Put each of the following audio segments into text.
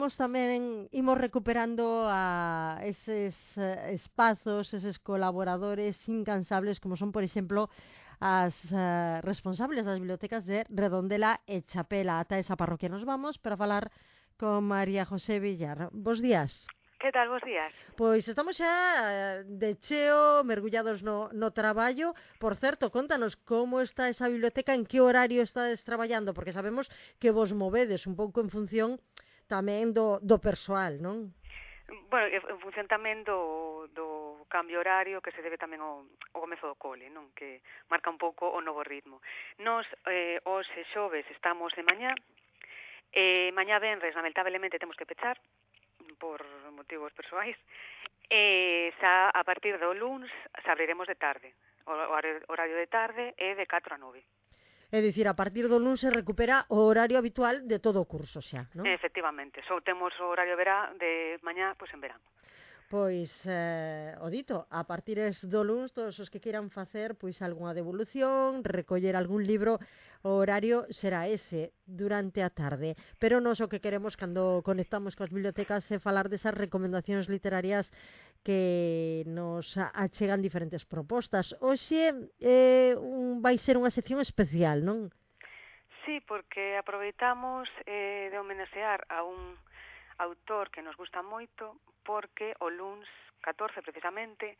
Imos tamén imos recuperando a eses eh, espazos, eses colaboradores incansables como son, por exemplo, as uh, responsables das bibliotecas de Redondela e Chapela. Ata esa parroquia nos vamos para falar con María José Villar. Bos días. Que tal, bos días? Pois estamos xa eh, de cheo, mergullados no, no traballo. Por certo, contanos como está esa biblioteca, en que horario estades traballando, porque sabemos que vos movedes un pouco en función tamén do, do persoal, non? Bueno, en función tamén do, do cambio horario que se debe tamén ao, ao comezo do cole, non? Que marca un pouco o novo ritmo. Nos, eh, os xoves, estamos de mañá, eh, mañá venres, lamentablemente, temos que pechar, por motivos persoais, e eh, xa a partir do luns xa abriremos de tarde, o horario de tarde é de 4 a 9. É dicir, a partir do lunes se recupera o horario habitual de todo o curso xa, non? Efectivamente, só temos o horario verá de mañá, pois pues, en verán. Pois, eh, o dito, a partir do lunes, todos os que queiran facer pois algunha devolución, recoller algún libro, o horario será ese, durante a tarde. Pero nos o que queremos cando conectamos coas bibliotecas é falar desas recomendacións literarias que nos achegan diferentes propostas. Hoxe eh, un, vai ser unha sección especial, non? Sí, porque aproveitamos eh, de homenaxear a un autor que nos gusta moito porque o LUNS 14 precisamente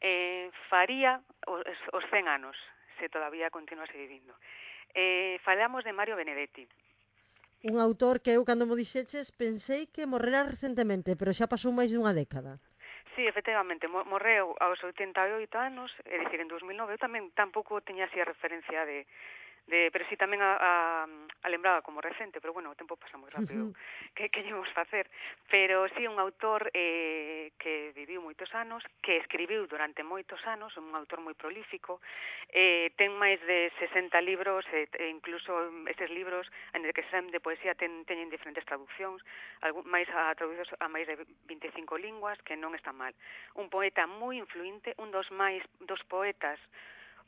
eh, faría os, os 100 anos se todavía continuase vivindo. Eh, falamos de Mario Benedetti. Un autor que eu, cando mo dixeches, pensei que morrera recentemente, pero xa pasou máis dunha década. Sí, efectivamente, morreu aos 88 anos, é dicir, en 2009, eu tamén tampouco teña así a referencia de de, pero si sí tamén a, a, a lembraba como recente, pero bueno, o tempo pasa moi rápido. Uh -huh. Que que llevamos facer? Pero si sí, un autor eh, que viviu moitos anos, que escribiu durante moitos anos, un autor moi prolífico, eh, ten máis de 60 libros, e incluso estes libros, en el que sen de poesía ten, teñen diferentes traduccións, algún, máis a, traducidos a máis de 25 linguas, que non está mal. Un poeta moi influinte, un dos máis dos poetas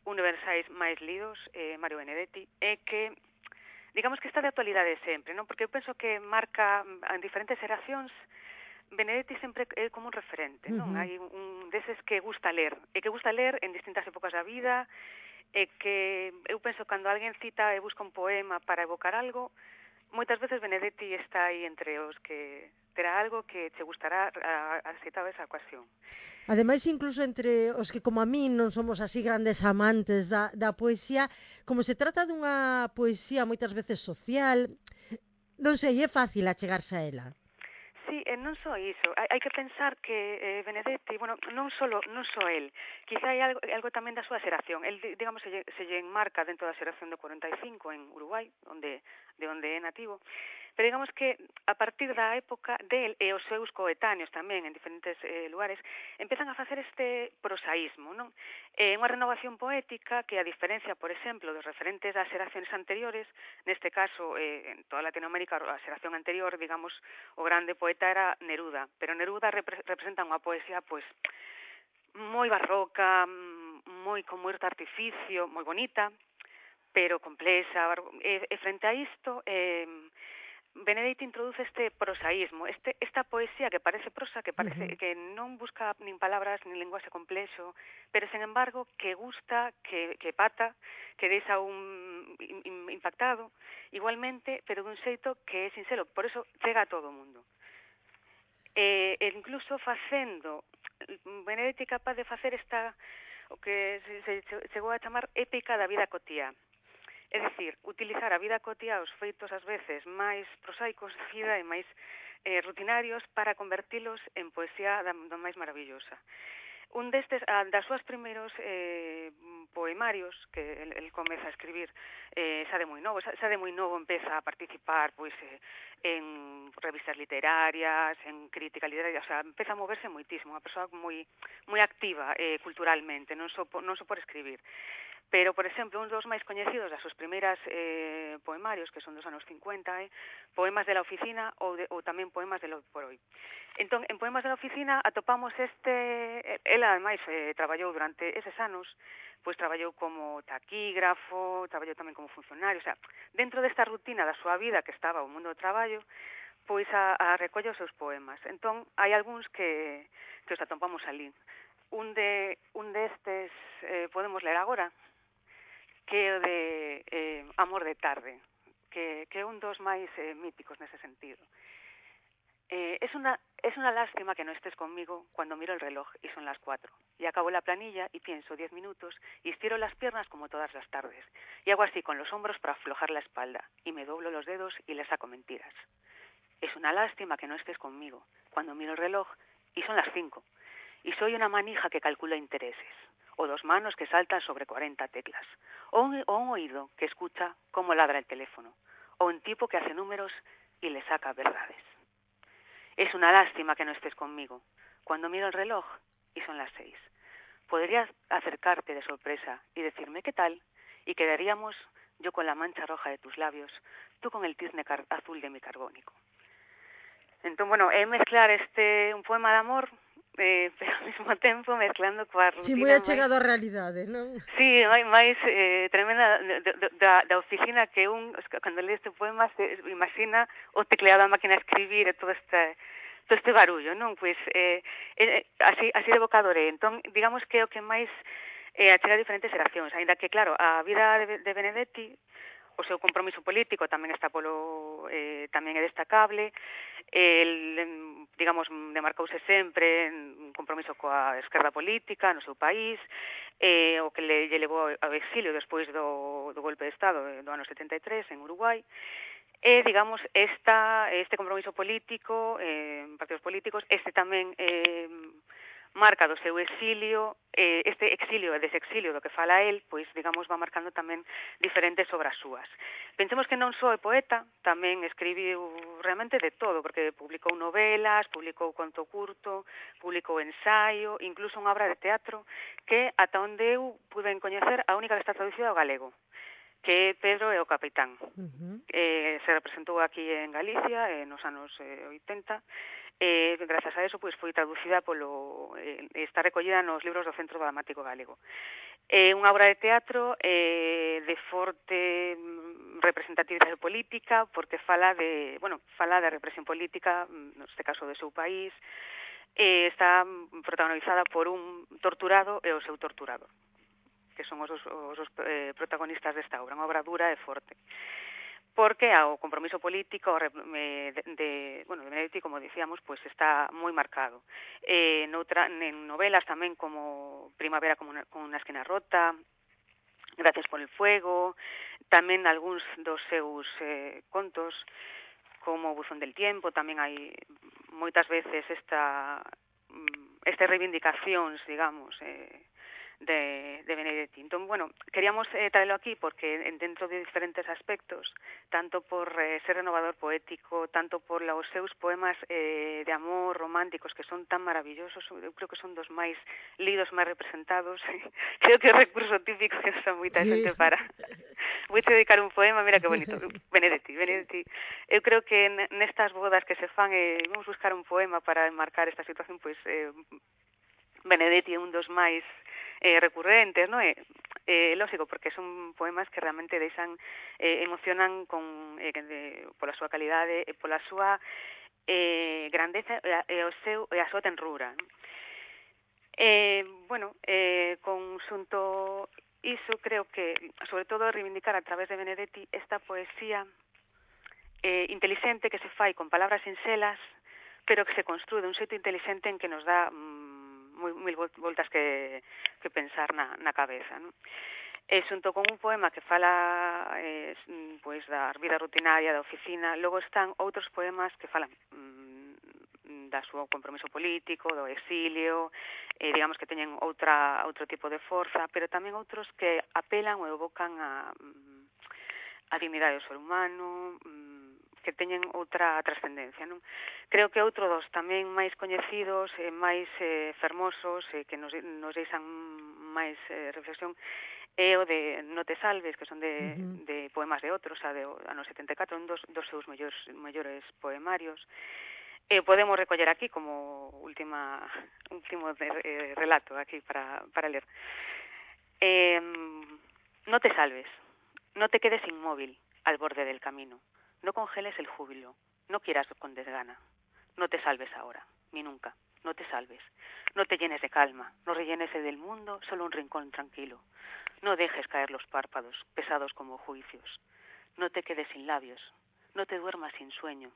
universais máis lidos, eh, Mario Benedetti, é que digamos que está de actualidade sempre, non? Porque eu penso que marca en diferentes xeracións Benedetti sempre é como un referente, non? Uh -huh. Hai un deses que gusta ler, e que gusta ler en distintas épocas da vida, e que eu penso cando alguén cita e busca un poema para evocar algo, moitas veces Benedetti está aí entre os que terá algo que che gustará a, a citar esa ocasión. Ademais, incluso entre os que como a min non somos así grandes amantes da, da poesía, como se trata dunha poesía moitas veces social, non sei, é fácil achegarse a ela. Sí, e non só iso, hai, hai que pensar que eh, Benedetti, bueno, non só non só el, quizá hai algo, algo tamén da súa xeración. El digamos se lle, se lle enmarca dentro da xeración do 45 en Uruguai, onde de onde é nativo. Pero digamos que a partir da época del e os seus coetáneos tamén en diferentes eh, lugares empezan a facer este prosaísmo, non? É eh, unha renovación poética que a diferencia, por exemplo, dos referentes das xeracións anteriores, neste caso eh, en toda Latinoamérica a xeración anterior, digamos, o grande poeta era Neruda, pero Neruda repre representa unha poesía pois moi barroca, moi con moito artificio, moi bonita, pero complexa, e, e frente a isto eh, Benedetti introduce este prosaísmo, este, esta poesía que parece prosa, que parece uh -huh. que non busca nin palabras nin lenguaxe complexo, pero sen embargo que gusta, que, que pata, que deixa un impactado, igualmente, pero dun xeito que é sincero, por eso chega a todo o mundo. E, e incluso facendo, Benedetti capaz de facer esta o que se, se chegou a chamar épica da vida cotía. É dicir, utilizar a vida cotía os feitos ás veces máis prosaicos da vida e máis eh, rutinarios para convertilos en poesía da, da máis maravillosa. Un destes, a, das súas primeiros eh, poemarios que el, el comeza a escribir eh, xa de moi novo, xa, xa de moi novo empeza a participar pois eh, en revistas literarias, en crítica literaria, o sea, empeza a moverse moitísimo, unha persoa moi moi activa eh, culturalmente, non só so, non só so por escribir. Pero, por exemplo, un dos máis coñecidos das súas primeiras eh, poemarios, que son dos anos 50, eh, poemas de la oficina ou, de, ou tamén poemas de lo por hoy. Entón, en poemas de la oficina atopamos este... Ela, ademais, eh, traballou durante eses anos, pois traballou como taquígrafo, traballou tamén como funcionario, o sea, dentro desta rutina da súa vida que estaba o mundo do traballo, pois a, a recolle os seus poemas. Entón, hai algúns que, que os atopamos ali. Un de un destes eh, podemos ler agora. Que de eh, Amor de tarde, que, un dos máis eh, míticos nese sentido. Eh, es, una, es una lástima que no estés conmigo cuando miro el reloj y son las cuatro. Y acabo la planilla y pienso diez minutos y estiro las piernas como todas las tardes. Y hago así con los hombros para aflojar la espalda y me doblo los dedos y le saco mentiras. Es una lástima que no estés conmigo cuando miro el reloj y son las cinco. Y soy una manija que calcula intereses, o dos manos que saltan sobre cuarenta teclas, o un, oído que escucha cómo ladra el teléfono, o un tipo que hace números y le saca verdades. Es una lástima que no estés conmigo. Cuando miro el reloj y son las seis. Podrías acercarte de sorpresa y decirme qué tal y quedaríamos yo con la mancha roja de tus labios, tú con el tizne azul de mi carbónico. Entón, bueno, é mezclar este un poema de amor eh, pero ao mesmo tempo mezclando coa rutina. Si, moi achegado máis... á realidade, non? Si, sí, máis, máis eh, tremenda da, da oficina que un, cando lee este poema, se imagina o tecleado da máquina a escribir e todo este todo este barullo, non? Pois, eh, eh, así, así de bocadore. Entón, digamos que o que máis eh, achega diferentes xeracións, ainda que, claro, a vida de, de Benedetti o seu compromiso político tamén está polo eh, tamén é destacable. El digamos demarcouse sempre un compromiso coa esquerda política no seu país eh, o que le, lle levou ao exilio despois do, do golpe de estado eh, do ano 73 en Uruguai. E digamos esta este compromiso político eh, partidos políticos este tamén eh, marca do seu exilio, eh, este exilio e desexilio do que fala el, pois, digamos, va marcando tamén diferentes obras súas. Pensemos que non só é poeta, tamén escribiu realmente de todo, porque publicou novelas, publicou conto curto, publicou ensaio, incluso unha obra de teatro que, ata onde eu pude coñecer, a única que está traducida ao galego que é Pedro e o Capitán. Uh -huh. eh, se representou aquí en Galicia eh, nos anos eh, 80 eh, grazas a eso pois foi traducida polo eh, está recollida nos libros do Centro Dramático Galego. É eh, unha obra de teatro eh, de forte mm, representatividade política porque fala de, bueno, fala da represión política, mm, neste caso do seu país, eh, está protagonizada por un torturado e o seu torturado que son os, os, os eh, protagonistas desta obra, unha obra dura e forte porque ao compromiso político de, de, bueno, de Benedetti, como dicíamos, pues está moi marcado. Eh, noutra, en novelas tamén como Primavera como una, con unha esquina rota, Gracias por el fuego, tamén algúns dos seus eh, contos como Buzón del Tiempo, tamén hai moitas veces esta mm, estas reivindicacións, digamos, eh, de, de Benedetti. Entonces, bueno, queríamos eh, traerlo aquí porque dentro de diferentes aspectos, tanto por eh, ser renovador poético, tanto por los seus poemas eh, de amor románticos que son tan maravillosos, eu creo que son dos máis lidos, máis representados. creo que é o recurso típico que usa moita xente para. Vou te dedicar un poema, mira que bonito, Benedetti, Benedetti. Eu creo que nestas bodas que se fan, eh, vamos buscar un poema para enmarcar esta situación, pois pues, eh, Benedetti é un dos máis eh, recurrentes, ¿no? Eh, eh, lógico, porque son poemas que realmente deixan, eh, emocionan con, eh, de, eh, pola súa calidade e pola súa eh, grandeza eh, e, eh, o seu, e a súa tenrura. Eh, bueno, eh, con xunto iso creo que, sobre todo, reivindicar a través de Benedetti esta poesía eh, inteligente que se fai con palabras sinxelas, pero que se construe de un xeito inteligente en que nos dá mm, mil, mil voltas que, que pensar na, na cabeza. Non? e xunto con un poema que fala eh, pois da vida rutinaria da oficina, logo están outros poemas que falan mm, da súa compromiso político, do exilio, eh, digamos que teñen outra outro tipo de forza, pero tamén outros que apelan ou evocan a, mm, a dignidade do ser humano, mm, que teñen outra trascendencia, non? Creo que outro dos tamén máis coñecidos e máis eh, fermosos e que nos, nos deixan máis eh, reflexión é o de No te salves, que son de, uh -huh. de poemas de outros, a de ano 74, un dos, dos seus mellores, mellores poemarios. E podemos recoller aquí como última último eh, relato aquí para, para ler. Eh, no te salves, no te quedes inmóvil al borde del camino. No congeles el júbilo, no quieras con desgana, no te salves ahora, ni nunca, no te salves, no te llenes de calma, no rellenes del mundo solo un rincón tranquilo, no dejes caer los párpados, pesados como juicios, no te quedes sin labios, no te duermas sin sueño,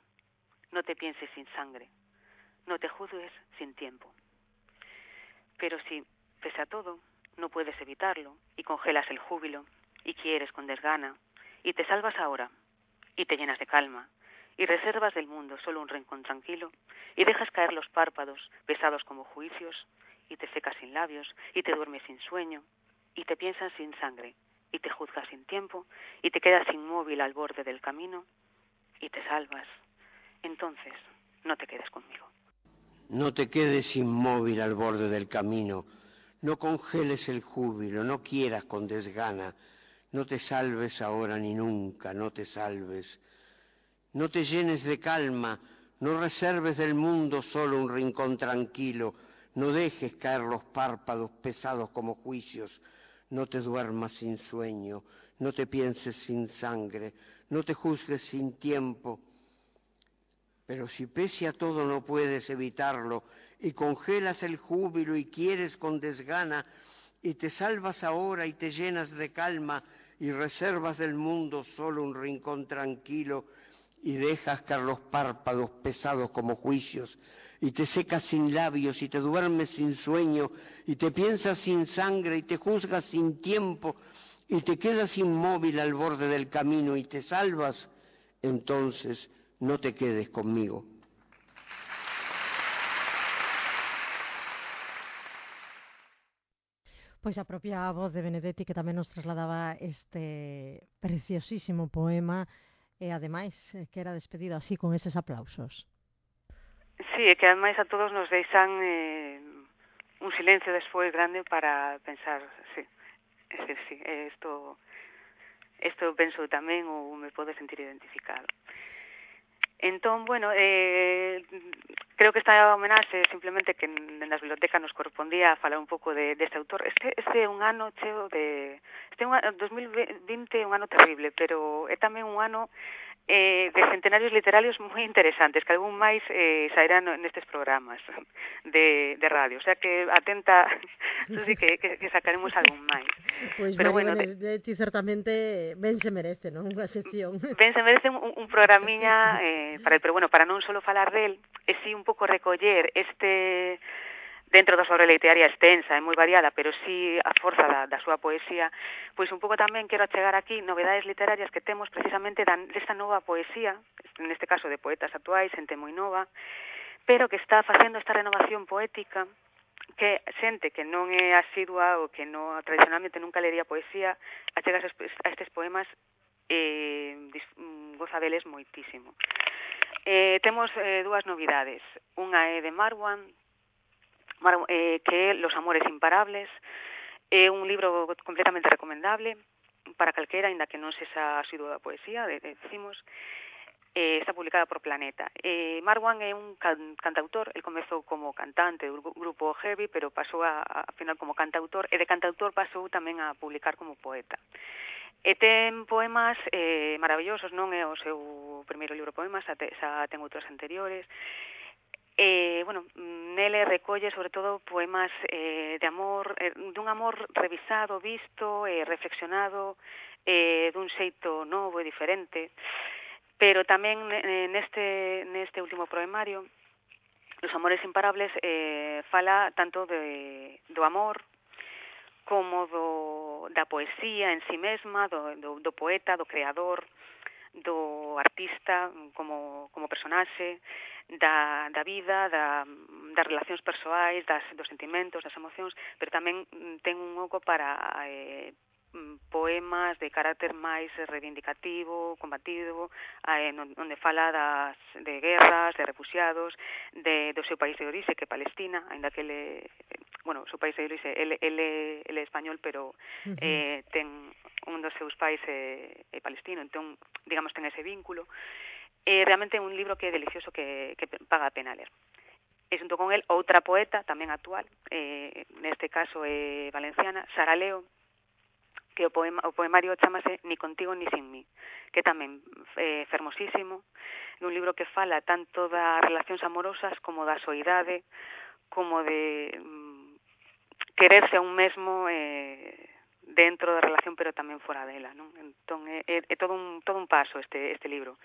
no te pienses sin sangre, no te juzgues sin tiempo. Pero si, pese a todo, no puedes evitarlo y congelas el júbilo y quieres con desgana y te salvas ahora y te llenas de calma y reservas del mundo solo un rincón tranquilo y dejas caer los párpados pesados como juicios y te secas sin labios y te duermes sin sueño y te piensas sin sangre y te juzgas sin tiempo y te quedas inmóvil al borde del camino y te salvas, entonces no te quedes conmigo. No te quedes inmóvil al borde del camino, no congeles el júbilo, no quieras con desgana, no te salves ahora ni nunca, no te salves. No te llenes de calma, no reserves del mundo solo un rincón tranquilo, no dejes caer los párpados pesados como juicios, no te duermas sin sueño, no te pienses sin sangre, no te juzgues sin tiempo. Pero si pese a todo no puedes evitarlo y congelas el júbilo y quieres con desgana y te salvas ahora y te llenas de calma y reservas del mundo solo un rincón tranquilo y dejas caer los párpados pesados como juicios y te secas sin labios y te duermes sin sueño y te piensas sin sangre y te juzgas sin tiempo y te quedas inmóvil al borde del camino y te salvas, entonces no te quedes conmigo. Pois a propia voz de Benedetti que tamén nos trasladaba este preciosísimo poema e ademais eh, que era despedido así con eses aplausos. Sí, e que ademais a todos nos deixan eh, un silencio despois grande para pensar, sí, é decir, sí, isto isto penso tamén ou me podo sentir identificado. Entón, bueno, eh, creo que esta homenaxe simplemente que nas bibliotecas nos correspondía falar un pouco de, deste de autor. Este, este é un ano cheo de... Este un, 2020 é un ano terrible, pero é tamén un ano eh, de centenarios literarios moi interesantes, que algún máis eh, sairán nestes programas de, de radio. O sea que atenta, sí que, que, que sacaremos algún máis. Pois pues Pero bueno, de, certamente ben se merece, non? Unha sección. Ben se merece un, un programiña eh, para el, pero bueno, para non solo falar del, e si un pouco recoller este dentro da súa obra literaria extensa e moi variada, pero sí a forza da, da súa poesía, pois un pouco tamén quero achegar aquí novedades literarias que temos precisamente da, desta nova poesía, neste caso de poetas actuais, xente moi nova, pero que está facendo esta renovación poética que xente que non é asidua ou que non tradicionalmente nunca lería poesía achega a estes poemas e mm, goza deles moitísimo. Eh, temos eh, dúas novidades. Unha é de Marwan, eh, que é Los amores imparables, é un libro completamente recomendable para calquera, ainda que non sexa sido da poesía, decimos, eh, está publicada por Planeta. Eh, Marwan é un can cantautor, el comezou como cantante do grupo Heavy, pero pasou a, a final como cantautor, e de cantautor pasou tamén a publicar como poeta. E ten poemas eh, maravillosos, non é o seu primeiro libro de poemas, xa ten outros anteriores, eh, bueno, nele recolle sobre todo poemas eh, de amor, eh, dun amor revisado, visto, eh, reflexionado, eh, dun xeito novo e diferente, pero tamén eh, neste, neste último poemario, Los amores imparables eh, fala tanto de, do amor como do, da poesía en sí mesma, do, do, do poeta, do creador, do artista como, como personaxe, da, da vida, da, das relacións persoais, das, dos sentimentos, das emocións, pero tamén mm, ten un oco para eh, mm, poemas de carácter máis reivindicativo, combativo, eh, onde fala das, de guerras, de refugiados, de, do seu país de orixe, que é Palestina, ainda que ele, bueno, o seu país de orixe, ele, ele, ele é español, pero uh -huh. eh, ten un dos seus pais é, é palestino, entón, digamos, ten ese vínculo eh, realmente un libro que é delicioso que, que paga a pena ler. E xunto con el outra poeta tamén actual, eh, neste caso é eh, valenciana, Sara Leo, que o, poema, o poemario chamase Ni contigo ni sin mí, que tamén é eh, fermosísimo, un libro que fala tanto das relacións amorosas como da soidade, como de mm, quererse a un mesmo eh, dentro da relación pero tamén fora dela, non? Entón é, eh, é, eh, é eh, todo un todo un paso este este libro.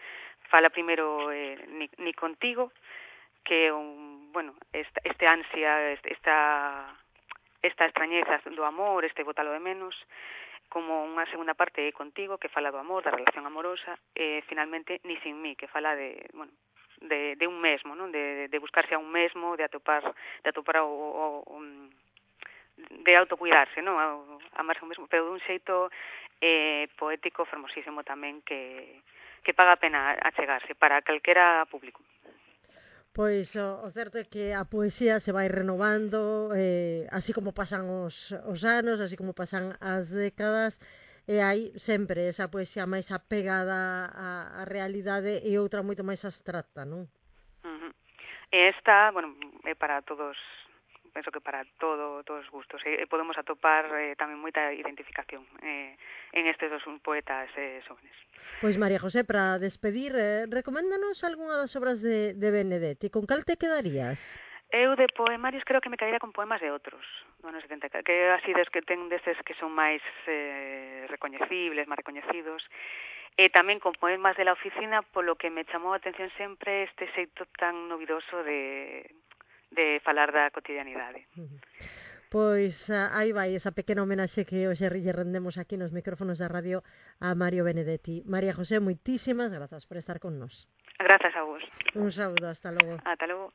Fala primeiro eh, ni, ni contigo que un, bueno, esta este ansia, esta esta extrañeza do amor, este botalo de menos, como unha segunda parte é contigo que fala do amor, da relación amorosa, e finalmente ni sin mí que fala de, bueno, de, de un mesmo, non? De, de buscarse a un mesmo, de atopar, de atopar o, o, o de autocuidarse, non? Amarse o mesmo, pero dun xeito eh, poético fermosísimo tamén que, que paga a pena achegarse para calquera público. Pois o, o certo é que a poesía se vai renovando, eh, así como pasan os, os anos, así como pasan as décadas, e hai sempre esa poesía máis apegada á, á realidade e outra moito máis abstracta, non? Uh -huh. E esta, bueno, é para todos penso que para todo todos os gustos. E, e podemos atopar eh, tamén moita identificación eh, en estes dos poetas eh, xóvenes. Pois María José, para despedir, eh, recoméndanos algunha das obras de, de Benedetti. Con cal te quedarías? Eu de poemarios creo que me caería con poemas de outros, do ano 70, que así des que ten destes que son máis eh, recoñecibles, máis recoñecidos. E tamén con poemas de la oficina, polo que me chamou a atención sempre este xeito tan novidoso de de falar da cotidianidade. Uh. Pois ah, aí vai esa pequena homenaxe que hoxe lle rendemos aquí nos micrófonos da radio a Mario Benedetti. María José, moitísimas grazas por estar con nós. Grazas a vos. Un saúdo, hasta logo. Ata logo.